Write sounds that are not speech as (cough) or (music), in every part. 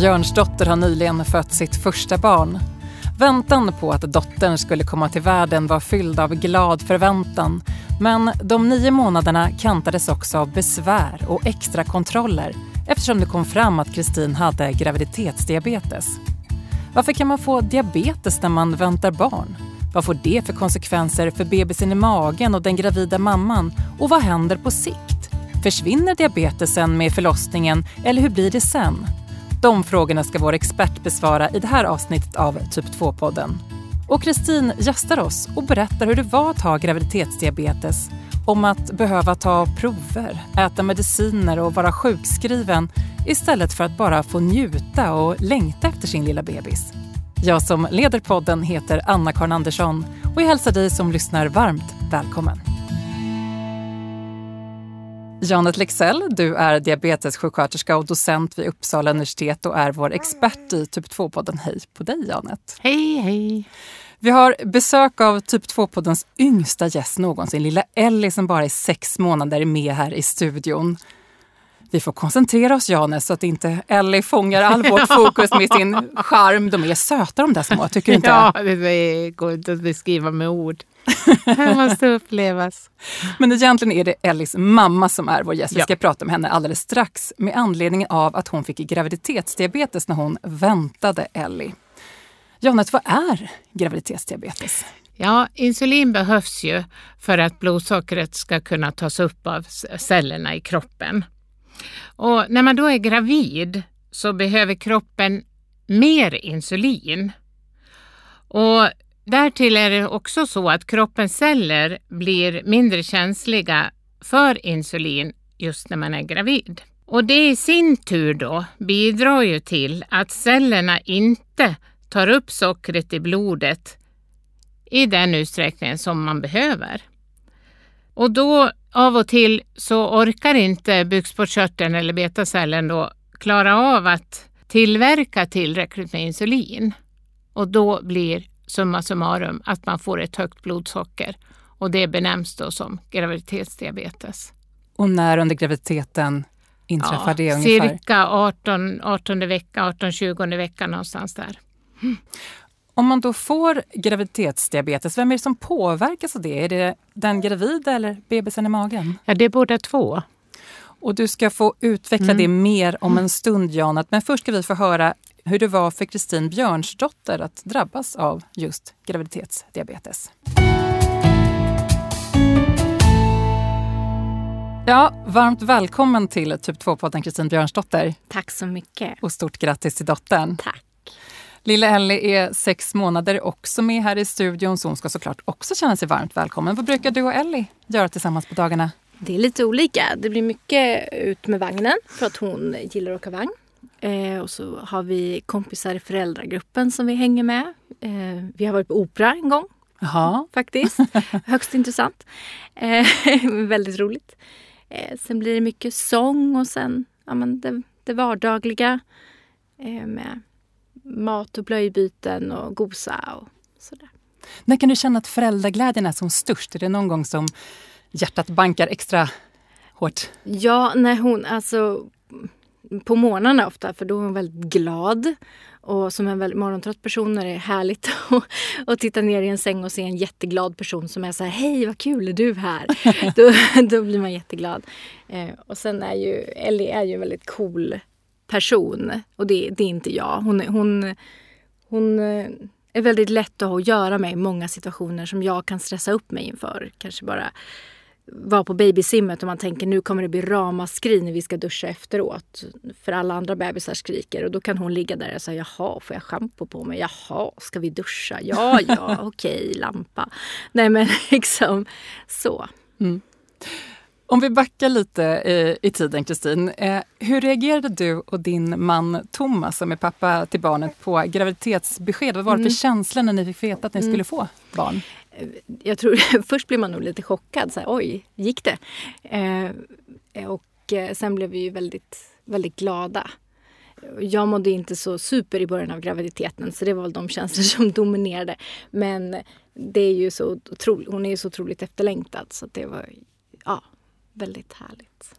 Björnsdotter har nyligen fött sitt första barn. Väntan på att dottern skulle komma till världen var fylld av glad förväntan. Men de nio månaderna kantades också av besvär och extra kontroller eftersom det kom fram att Kristin hade graviditetsdiabetes. Varför kan man få diabetes när man väntar barn? Vad får det för konsekvenser för bebisen i magen och den gravida mamman? Och vad händer på sikt? Försvinner diabetesen med förlossningen eller hur blir det sen? De frågorna ska vår expert besvara i det här avsnittet av Typ 2-podden. Och Kristin gästar oss och berättar hur det var att ha graviditetsdiabetes om att behöva ta prover, äta mediciner och vara sjukskriven istället för att bara få njuta och längta efter sin lilla bebis. Jag som leder podden heter Anna-Karin Andersson och jag hälsar dig som lyssnar varmt välkommen. Janet Lexell, du är diabetessjuksköterska och docent vid Uppsala universitet och är vår expert i typ 2-podden. Hej på dig Janet! Hej, hej! Vi har besök av typ 2-poddens yngsta gäst någonsin, lilla Ellie som bara är sex månader med här i studion. Vi får koncentrera oss Janes så att inte Ellie fångar all vårt (laughs) fokus med sin charm. De är söta de där små, tycker du inte? Ja, det går inte att beskriva med ord. (laughs) Det måste upplevas. Men egentligen är det Ellis mamma som är vår gäst. Vi ska prata med henne alldeles strax med anledning av att hon fick graviditetsdiabetes när hon väntade Ellie. Janet, vad är graviditetsdiabetes? Ja, insulin behövs ju för att blodsockret ska kunna tas upp av cellerna i kroppen. Och när man då är gravid så behöver kroppen mer insulin. Och därtill är det också så att kroppens celler blir mindre känsliga för insulin just när man är gravid. Och det i sin tur då bidrar ju till att cellerna inte tar upp sockret i blodet i den utsträckning som man behöver. Och då av och till så orkar inte bukspottkörteln eller betacellen då klara av att tillverka tillräckligt med insulin. Och då blir summa summarum att man får ett högt blodsocker och det benämns då som graviditetsdiabetes. Och när under graviditeten inträffar ja, det ungefär? Cirka 18, 18 vecka, 18-20 vecka någonstans där. Mm. Om man då får graviditetsdiabetes, vem är det som påverkas av det? Är det den gravida eller bebisen i magen? Ja, det är båda två. Och du ska få utveckla mm. det mer om en stund, Janet. Men först ska vi få höra hur det var för Kristin Björnsdotter att drabbas av just graviditetsdiabetes. Ja, varmt välkommen till Typ 2-podden Kristin Björnsdotter. Tack så mycket. Och stort grattis till dottern. Tack. Lilla Ellie är sex månader också med här i studion så hon ska såklart också känna sig varmt välkommen. Vad brukar du och Ellie göra tillsammans på dagarna? Det är lite olika. Det blir mycket ut med vagnen för att hon gillar att åka vagn. Eh, och så har vi kompisar i föräldragruppen som vi hänger med. Eh, vi har varit på opera en gång. Jaha. Faktiskt. (laughs) Högst intressant. Eh, (laughs) väldigt roligt. Eh, sen blir det mycket sång och sen ja, men det, det vardagliga eh, med mat och blöjbyten och gosa och sådär. När kan du känna att föräldraglädjen är som störst? Är det någon gång som hjärtat bankar extra hårt? Ja, när hon alltså på morgnarna ofta för då är hon väldigt glad. Och som en väldigt morgontrött person är det härligt (laughs) att titta ner i en säng och se en jätteglad person som är så här Hej vad kul är du här? (laughs) då, då blir man jätteglad. Eh, och sen är ju Ellie är ju en väldigt cool person och det, det är inte jag. Hon, hon, hon eh, är väldigt lätt att ha att göra med i många situationer som jag kan stressa upp mig inför. Kanske bara vara på babysimmet och man tänker nu kommer det bli ramaskri när vi ska duscha efteråt. För alla andra bebisar skriker och då kan hon ligga där och säga jaha, får jag schampo på mig? Jaha, ska vi duscha? Ja, ja, (laughs) okej, lampa. Nej men (laughs) liksom så. Mm. Om vi backar lite i, i tiden, Kristin. Eh, hur reagerade du och din man Thomas, som är pappa till barnet, på graviditetsbesked? Vad var det för mm. känsla när ni fick veta att ni mm. skulle få barn? Jag tror (laughs) först blir man nog lite chockad. Så här, Oj, gick det? Eh, och eh, sen blev vi ju väldigt, väldigt glada. Jag mådde inte så super i början av graviditeten så det var väl de känslor (laughs) som dominerade. Men det är ju så otroligt, hon är ju så otroligt efterlängtad så det var ja, väldigt härligt.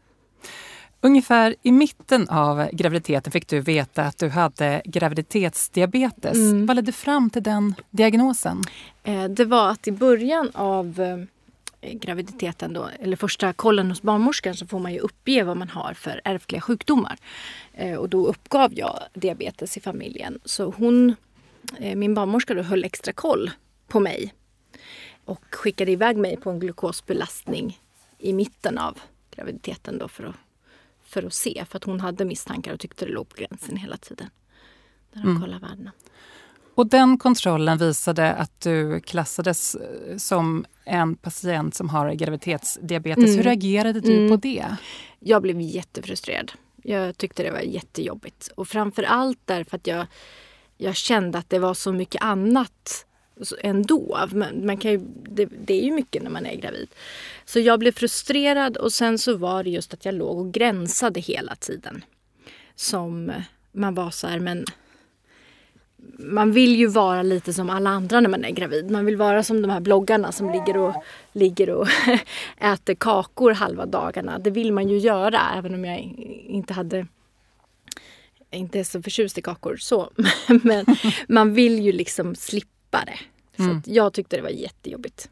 Ungefär i mitten av graviditeten fick du veta att du hade graviditetsdiabetes. Mm. Vad ledde fram till den diagnosen? Eh, det var att i början av eh, graviditeten, då, eller första kollen hos barnmorskan, så får man ju uppge vad man har för ärftliga sjukdomar. Eh, och då uppgav jag diabetes i familjen. Så hon, min barnmorska då, höll extra koll på mig och skickade iväg mig på en glukosbelastning i mitten av graviditeten då för att för att se. För att hon hade misstankar och tyckte det låg på gränsen hela tiden. När de mm. kollade värdena. Och den kontrollen visade att du klassades eh, som en patient som har graviditetsdiabetes. Mm. Hur reagerade du mm. på det? Jag blev jättefrustrerad. Jag tyckte det var jättejobbigt. Och framför allt därför att jag, jag kände att det var så mycket annat ändå. Man, man kan ju, det, det, är ju mycket när man är gravid. Så jag blev frustrerad och sen så var det just att jag låg och gränsade hela tiden. Som man var så här, men man vill ju vara lite som alla andra när man är gravid. Man vill vara som de här bloggarna som ligger och, ligger och (laughs) äter kakor halva dagarna. Det vill man ju göra även om jag inte hade inte är så förtjust i kakor så. (laughs) Men man vill ju liksom slippa släppa det. Så mm. jag tyckte det var jättejobbigt.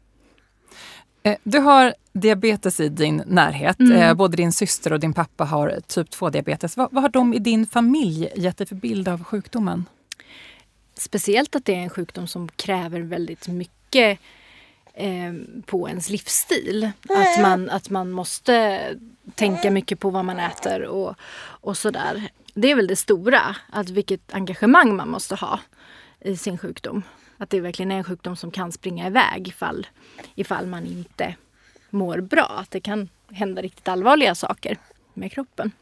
Eh, du har diabetes i din närhet. Mm. Eh, både din syster och din pappa har typ 2-diabetes. Vad, vad har de i din familj gett dig för bild av sjukdomen? Speciellt att det är en sjukdom som kräver väldigt mycket eh, på ens livsstil. Att man, att man måste tänka mycket på vad man äter och, och sådär. Det är väl det stora, att vilket engagemang man måste ha i sin sjukdom. Att det verkligen är en sjukdom som kan springa iväg ifall, ifall man inte mår bra. Att det kan hända riktigt allvarliga saker med kroppen.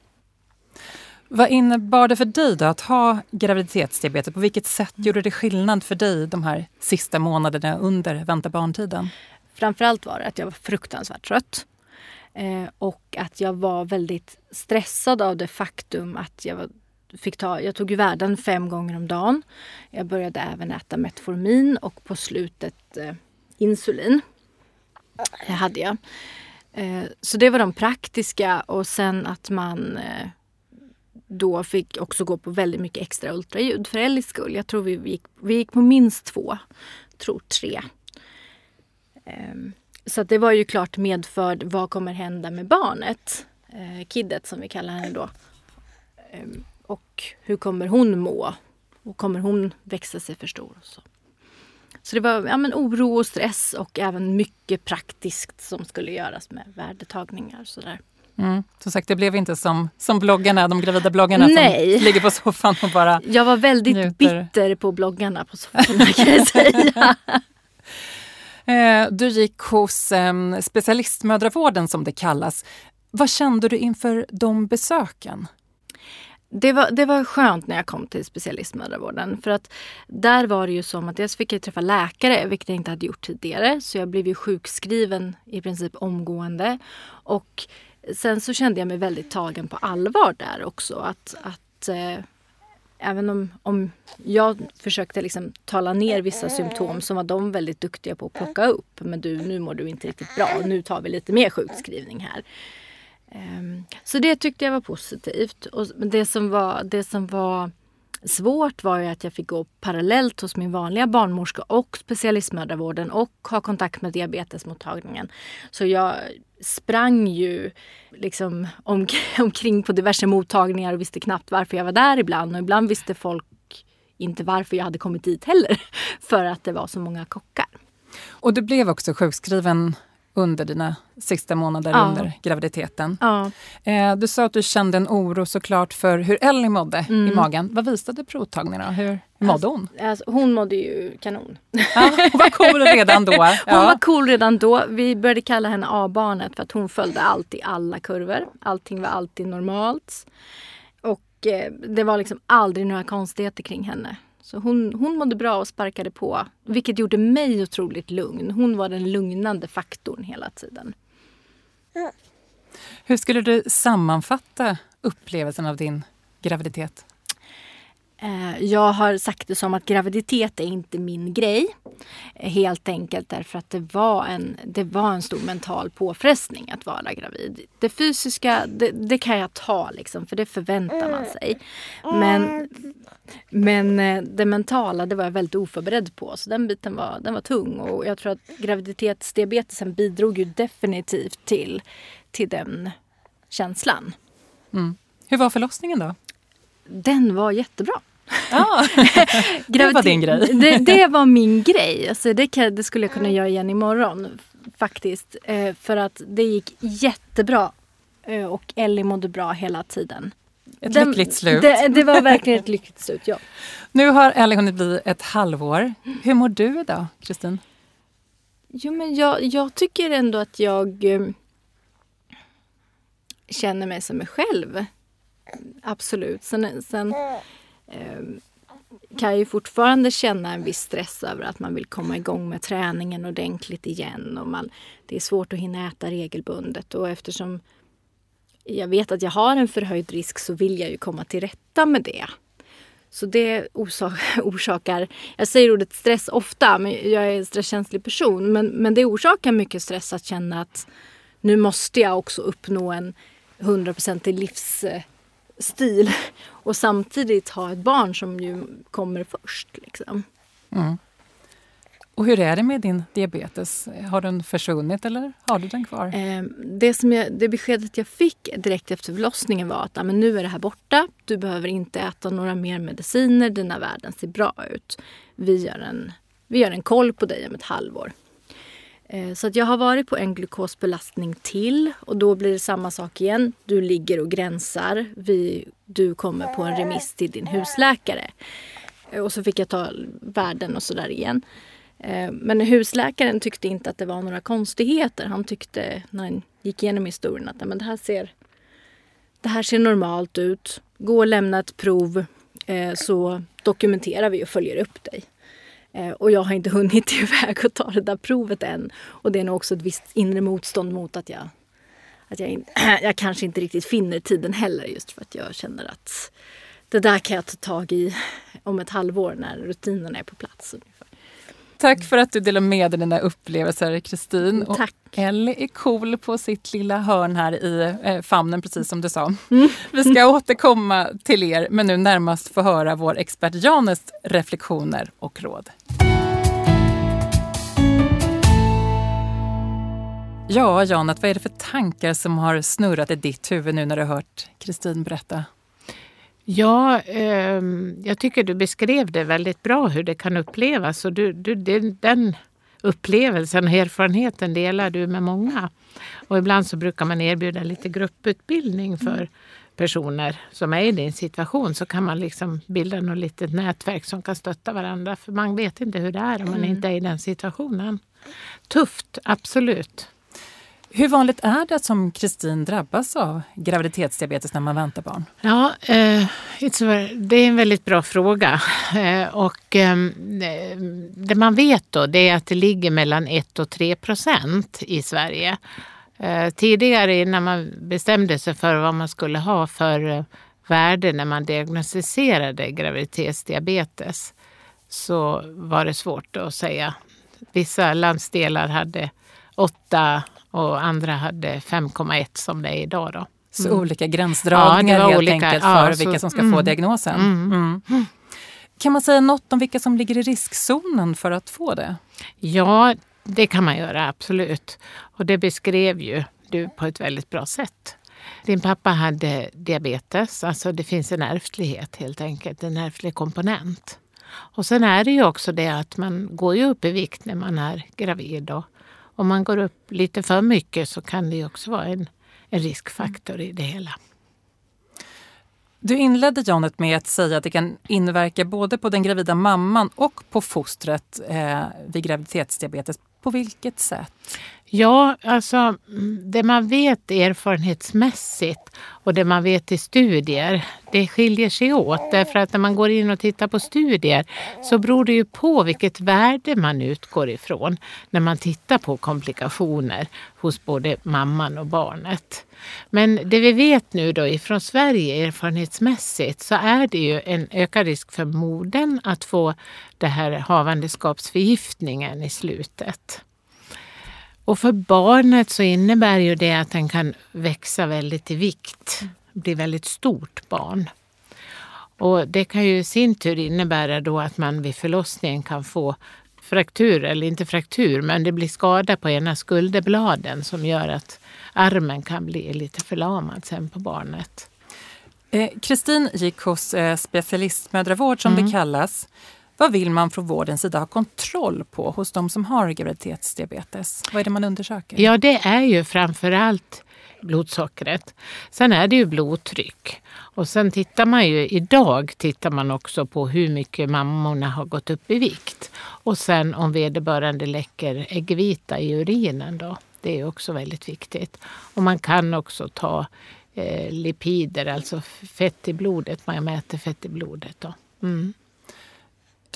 Vad innebar det för dig då att ha graviditetsdiabetes? På vilket sätt gjorde det skillnad för dig de här sista månaderna under vänta barntiden? Framförallt var det att jag var fruktansvärt trött. Eh, och att jag var väldigt stressad av det faktum att jag var fick ta, jag tog ju värden fem gånger om dagen. Jag började även äta Metformin och på slutet eh, insulin. Det hade jag. Eh, så det var de praktiska och sen att man eh, då fick också gå på väldigt mycket extra ultraljud för Ellis skull. Jag tror vi gick, vi gick på minst två, tror tre. Eh, så det var ju klart medförd, vad kommer hända med barnet? Eh, kiddet som vi kallar henne då. Ehm, Ehm, och hur kommer hon må? Och kommer hon växa sig för stor? Så. Så det var ja, men oro och stress och även mycket praktiskt som skulle göras med värdetagningar. Och sådär. Mm. Som sagt, det blev inte som, som bloggarna, de gravida bloggarna Nej. som (laughs) ligger på soffan och bara Jag var väldigt njuter. bitter på bloggarna på soffan kan jag säga. (laughs) (laughs) Eh, du gick hos eh, specialistmödravården som det kallas. Vad kände du inför de besöken? Det var, det var skönt när jag kom till specialistmödravården. För att där var det ju som att dels fick jag träffa läkare, vilket jag inte hade gjort tidigare. Så jag blev ju sjukskriven i princip omgående. Och sen så kände jag mig väldigt tagen på allvar där också. Att, att eh, även om, om jag försökte liksom tala ner vissa symptom så var de väldigt duktiga på att plocka upp. Men du, nu mår du inte riktigt bra. Nu tar vi lite mer sjukskrivning här. Ehm, så det tyckte jag var positivt. Och det som var, det som var svårt var ju att jag fick gå parallellt hos min vanliga barnmorska och specialistmödravården och ha kontakt med diabetesmottagningen. Så jag sprang ju liksom om, (laughs) omkring på diverse mottagningar och visste knappt varför jag var där ibland. Och ibland visste folk inte varför jag hade kommit dit heller. (laughs) För att det var så många kockar. Och du blev också sjukskriven under dina sista månader ja. under graviditeten. Ja. Eh, du sa att du kände en oro såklart för hur Ellie mådde mm. i magen. Vad visade provtagningarna? Hur mådde alltså, hon? Alltså, hon mådde ju kanon. Ja, hon var cool redan då. (laughs) Hon var cool redan då. Vi började kalla henne A-barnet för att hon följde alltid alla kurvor. Allting var alltid normalt. Och eh, det var liksom aldrig några konstigheter kring henne. Så hon, hon mådde bra och sparkade på. Vilket gjorde mig otroligt lugn. Hon var den lugnande faktorn hela tiden. Hur skulle du sammanfatta upplevelsen av din graviditet? Eh, jag har sagt det som att graviditet är inte min grej. Eh, helt enkelt därför att det var en, det var en stor mental påfrestning att vara gravid. Det fysiska, det, det kan jag ta liksom, för det förväntar man sig. Men, men eh, det mentala, det var jag väldigt oförberedd på. Så den biten var, den var tung. Och jag tror att graviditetsdiabetesen bidrog ju definitivt till, till den känslan. Mm. Hur var förlossningen då? Den var jättebra. Ja, (laughs) det var din grej. det, det, var min grej. Alltså det, kan, det, skulle jag kunna göra igen imorgon faktiskt. Eh, för att det gick jättebra. Eh, och Ellie mådde bra hela tiden. Ett Den, lyckligt slut. Det, det, var verkligen ett lyckligt slut, ja. Nu har Ellie hunnit bli ett halvår. Hur mår du idag, Kristin? Jo, men jag, jag tycker ändå att jag eh, känner mig som mig själv. Absolut. Sen, sen eh, kan jag ju fortfarande känna en viss stress över att man vill komma igång med träningen ordentligt igen. Och man, det är svårt att hinna äta regelbundet. Och eftersom jag vet att jag har en förhöjd risk så vill jag ju komma till rätta med det. Så det (laughs) orsakar, jag säger ordet stress ofta, men jag är en stresskänslig person. Men, men det orsakar mycket stress att känna att nu måste jag också uppnå en hundraprocentig livsstil och samtidigt ha ett barn som ju kommer först. Liksom. Mm. Och hur är det med din diabetes? Har den försvunnit eller har du den kvar? Eh, det, som jag, det beskedet jag fick direkt efter förlossningen var att men nu är det här borta. Du behöver inte äta några mer mediciner. Dina värden ser bra ut. Vi gör en, vi gör en koll på dig om ett halvår. Eh, så att jag har varit på en glukosbelastning till och då blir det samma sak igen. Du ligger och gränsar. Vi, du kommer på en remiss till din husläkare. Eh, och så fick jag ta värden och sådär igen. Eh, men husläkaren tyckte inte att det var några konstigheter. Han tyckte när han gick igenom historien att men det, här ser, det här ser normalt ut. Gå och lämna ett prov så dokumenterar vi och följer upp dig. Eh, och jag har inte hunnit (laughs) iväg och ta det där provet än. Och det är nog också ett visst inre motstånd mot att jag, att jag, in, (clears throat) jag kanske inte riktigt finner tiden heller just för att jag känner att det där kan jag ta tag i om ett halvår när rutinerna är på plats. Tack för att du delar med dig dina upplevelser Kristin. Tack. Ellie är cool på sitt lilla hörn här i eh, famnen precis som du sa. Mm. Vi ska återkomma till er men nu närmast få höra vår expert Janes reflektioner och råd. Ja, Janet, vad är det för tankar som har snurrat i ditt huvud nu när du hört Kristin berätta? Ja, eh, jag tycker du beskrev det väldigt bra hur det kan upplevas. Och du, du, den upplevelsen och erfarenheten delar du med många. Och ibland så brukar man erbjuda lite grupputbildning för personer som är i din situation. Så kan man liksom bilda något litet nätverk som kan stötta varandra. För man vet inte hur det är om man mm. inte är i den situationen. Tufft, absolut. Hur vanligt är det att som Kristin drabbas av graviditetsdiabetes när man väntar barn? Ja, eh, det är en väldigt bra fråga. Eh, och, eh, det man vet då det är att det ligger mellan 1 och 3 procent i Sverige. Eh, tidigare när man bestämde sig för vad man skulle ha för eh, värde när man diagnostiserade graviditetsdiabetes så var det svårt att säga. Vissa landsdelar hade 8 och andra hade 5,1 som det är idag. Då. Så mm. olika gränsdragningar ja, helt olika, enkelt för ja, vilka som ska mm, få diagnosen. Mm. mm. Kan man säga något om vilka som ligger i riskzonen för att få det? Ja, det kan man göra absolut. Och det beskrev ju du på ett väldigt bra sätt. Din pappa hade diabetes, alltså det finns en ärftlighet helt enkelt, en ärftlig komponent. Och sen är det ju också det att man går ju upp i vikt när man är gravid och om man går upp lite för mycket så kan det också vara en, en riskfaktor i det hela. Du inledde Janet med att säga att det kan inverka både på den gravida mamman och på fostret eh, vid graviditetsdiabetes. På vilket sätt? Ja, alltså det man vet erfarenhetsmässigt och det man vet i studier, det skiljer sig åt. Därför att när man går in och tittar på studier så beror det ju på vilket värde man utgår ifrån när man tittar på komplikationer hos både mamman och barnet. Men det vi vet nu då ifrån Sverige erfarenhetsmässigt så är det ju en ökad risk för modern att få det här havandeskapsförgiftningen i slutet. Och för barnet så innebär ju det att den kan växa väldigt i vikt, bli väldigt stort barn. Och det kan ju i sin tur innebära då att man vid förlossningen kan få fraktur, eller inte fraktur, men det blir skada på ena skulderbladen som gör att armen kan bli lite förlamad sen på barnet. Eh, Kristin gick hos eh, specialistmödravård som mm. det kallas. Vad vill man från vårdens sida ha kontroll på hos de som har graviditetsdiabetes? Vad är det man undersöker? Ja, det är ju framförallt blodsockret. Sen är det ju blodtryck. Och sen tittar man ju, idag tittar man också på hur mycket mammorna har gått upp i vikt. Och sen om vederbörande läcker äggvita i urinen då. Det är också väldigt viktigt. Och man kan också ta eh, lipider, alltså fett i blodet. Man mäter fett i blodet. Då. Mm.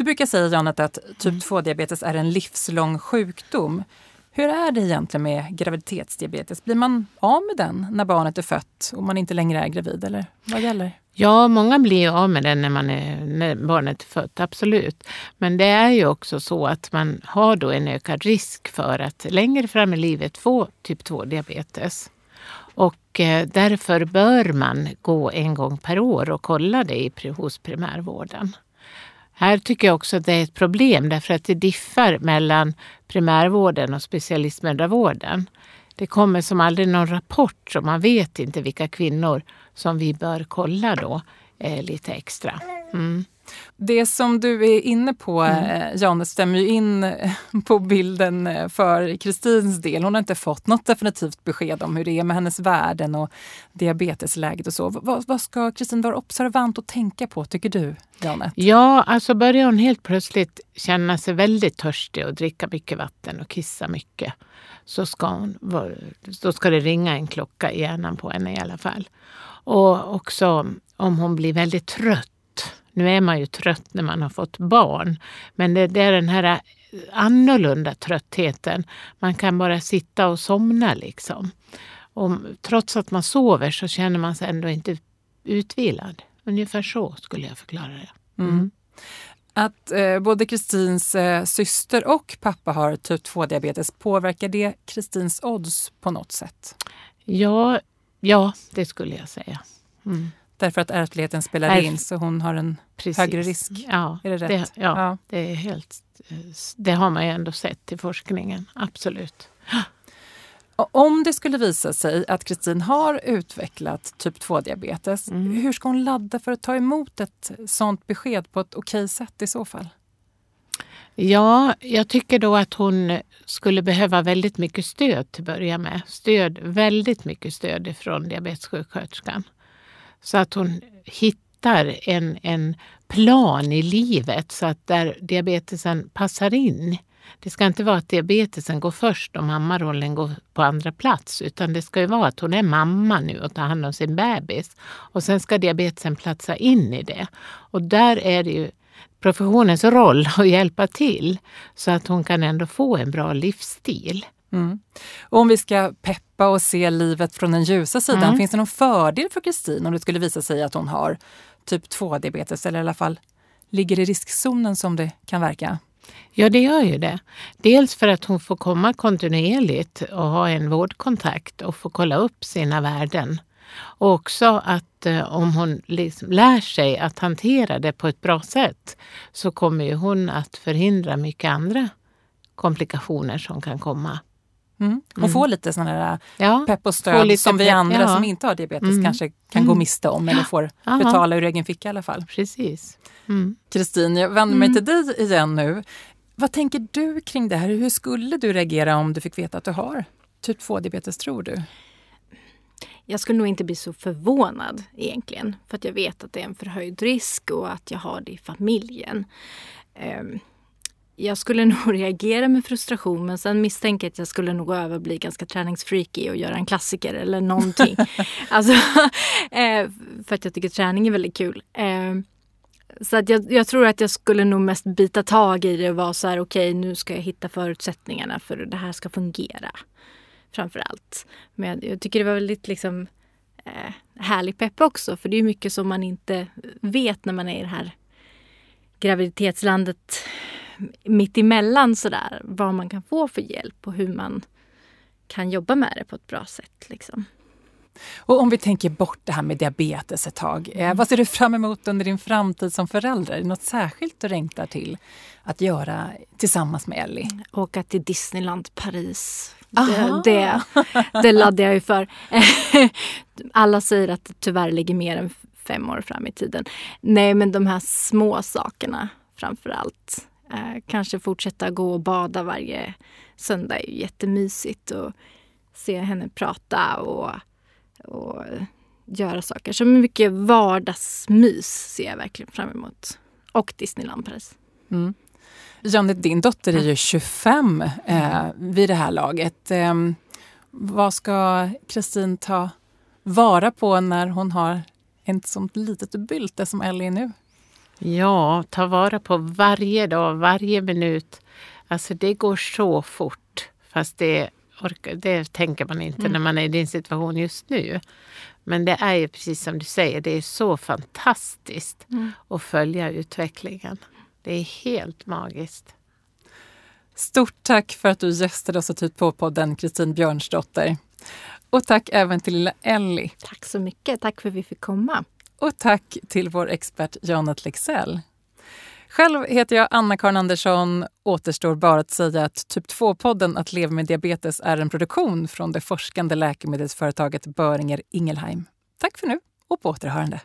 Du brukar säga Janet att typ 2-diabetes är en livslång sjukdom. Hur är det egentligen med graviditetsdiabetes? Blir man av med den när barnet är fött och man inte längre är gravid? Eller vad gäller? Ja, många blir av med den när, man är, när barnet är fött, absolut. Men det är ju också så att man har då en ökad risk för att längre fram i livet få typ 2-diabetes. Och eh, därför bör man gå en gång per år och kolla det hos primärvården. Här tycker jag också att det är ett problem därför att det diffar mellan primärvården och specialistmödravården. Det kommer som aldrig någon rapport så man vet inte vilka kvinnor som vi bör kolla då eh, lite extra. Mm. Det som du är inne på, mm. Eh, Jan, stämmer ju in eh, på bilden eh, för Kristins del. Hon har inte fått något definitivt besked om hur det är med hennes värden och diabetesläget och så. Vad, vad ska Kristin vara observant och tänka på, tycker du, Janet? Ja, alltså börjar hon helt plötsligt känna sig väldigt törstig och dricka mycket vatten och kissa mycket så ska, hon, då ska det ringa en klocka i hjärnan på henne i alla fall. Och också om hon blir väldigt trött nu är man ju trött när man har fått barn, men det, det är den här annorlunda tröttheten. Man kan bara sitta och somna liksom. Och trots att man sover så känner man sig ändå inte utvilad. Ungefär så skulle jag förklara det. Mm. Mm. Att eh, både Kristins eh, syster och pappa har typ 2-diabetes, påverkar det Kristins odds på något sätt? Ja, ja det skulle jag säga. Mm. Därför att ärftligheten spelar Ärf in så hon har en Precis. högre risk? Ja, är det, rätt? Det, ja, ja, Det, är helt, det har man ju ändå sett i forskningen, absolut. Om det skulle visa sig att Kristin har utvecklat typ 2-diabetes, mm. hur ska hon ladda för att ta emot ett sånt besked på ett okej sätt i så fall? Ja, jag tycker då att hon skulle behöva väldigt mycket stöd till att börja med. Stöd, väldigt mycket stöd från diabetessjuksköterskan. Så att hon hittar en, en plan i livet så att där diabetesen passar in. Det ska inte vara att diabetesen går först och mammarollen går på andra plats utan det ska ju vara att hon är mamma nu och tar hand om sin bebis. Och sen ska diabetesen platsa in i det. Och där är det ju professionens roll att hjälpa till så att hon kan ändå få en bra livsstil. Mm. Och om vi ska peppa och se livet från den ljusa sidan, mm. finns det någon fördel för Kristin om det skulle visa sig att hon har typ 2-diabetes eller i alla fall ligger i riskzonen som det kan verka? Ja, det gör ju det. Dels för att hon får komma kontinuerligt och ha en vårdkontakt och få kolla upp sina värden. Och också att eh, om hon liksom lär sig att hantera det på ett bra sätt så kommer ju hon att förhindra mycket andra komplikationer som kan komma. Mm. Och mm. få lite sån här ja, pepp och stöd som vi andra ja. som inte har diabetes mm. kanske kan gå mm. miste om eller får Aha. betala ur egen ficka i alla fall. Precis. Mm. Kristin, jag vänder mig till dig igen nu. Vad tänker du kring det här? Hur skulle du reagera om du fick veta att du har typ 2-diabetes, tror du? Jag skulle nog inte bli så förvånad egentligen. För att jag vet att det är en förhöjd risk och att jag har det i familjen. Um, jag skulle (laughs) nog reagera med frustration men sen misstänker jag att jag skulle nog gå över och bli ganska träningsfreaky och göra en klassiker eller någonting. (laughs) alltså, (laughs) eh, för att jag tycker träning är väldigt kul. Eh, så att jag, jag, tror att jag skulle nog mest bita tag i det och vara så här okej okay, nu ska jag hitta förutsättningarna för att det här ska fungera. Framför allt. Men jag, jag tycker det var väldigt liksom eh, härlig pepp också för det är mycket som man inte vet när man är i det här graviditetslandet mitt emellan sådär. Vad man kan få för hjälp och hur man kan jobba med det på ett bra sätt. Liksom. Och om vi tänker bort det här med diabetes ett tag. Eh, mm. vad ser du fram emot under din framtid som förälder? Är det något särskilt du längtar till att göra tillsammans med Ellie? Åka till Disneyland Paris. Det, det, det laddar jag ju för. (laughs) Alla säger att det tyvärr ligger mer än fem år fram i tiden. Nej, men de här små sakerna framför allt. Eh, kanske fortsätta gå och bada varje söndag är ju jättemysigt. Och se henne prata och, och göra saker. Så mycket vardagsmys ser jag verkligen fram emot. Och Disneyland Paris. Mm. Janet, din dotter är ju 25 eh, vid det här laget. Eh, vad ska Kristin ta vara på när hon har ett sånt litet bylte som Ellie är nu? Ja, ta vara på varje dag, varje minut. Alltså det går så fort. Fast det, orkar, det tänker man inte mm. när man är i din situation just nu. Men det är ju precis som du säger, det är så fantastiskt mm. att följa utvecklingen. Det är helt magiskt. Stort tack för att du gästade oss och tid på podden Kristin Björnsdotter. Och tack även till lilla Ellie. Tack så mycket. Tack för att vi fick komma. Och tack till vår expert Janet Lexell. Själv heter jag Anna-Karin Andersson. Återstår bara att säga att Typ 2-podden Att leva med diabetes är en produktion från det forskande läkemedelsföretaget Böringer Ingelheim. Tack för nu och på återhörande.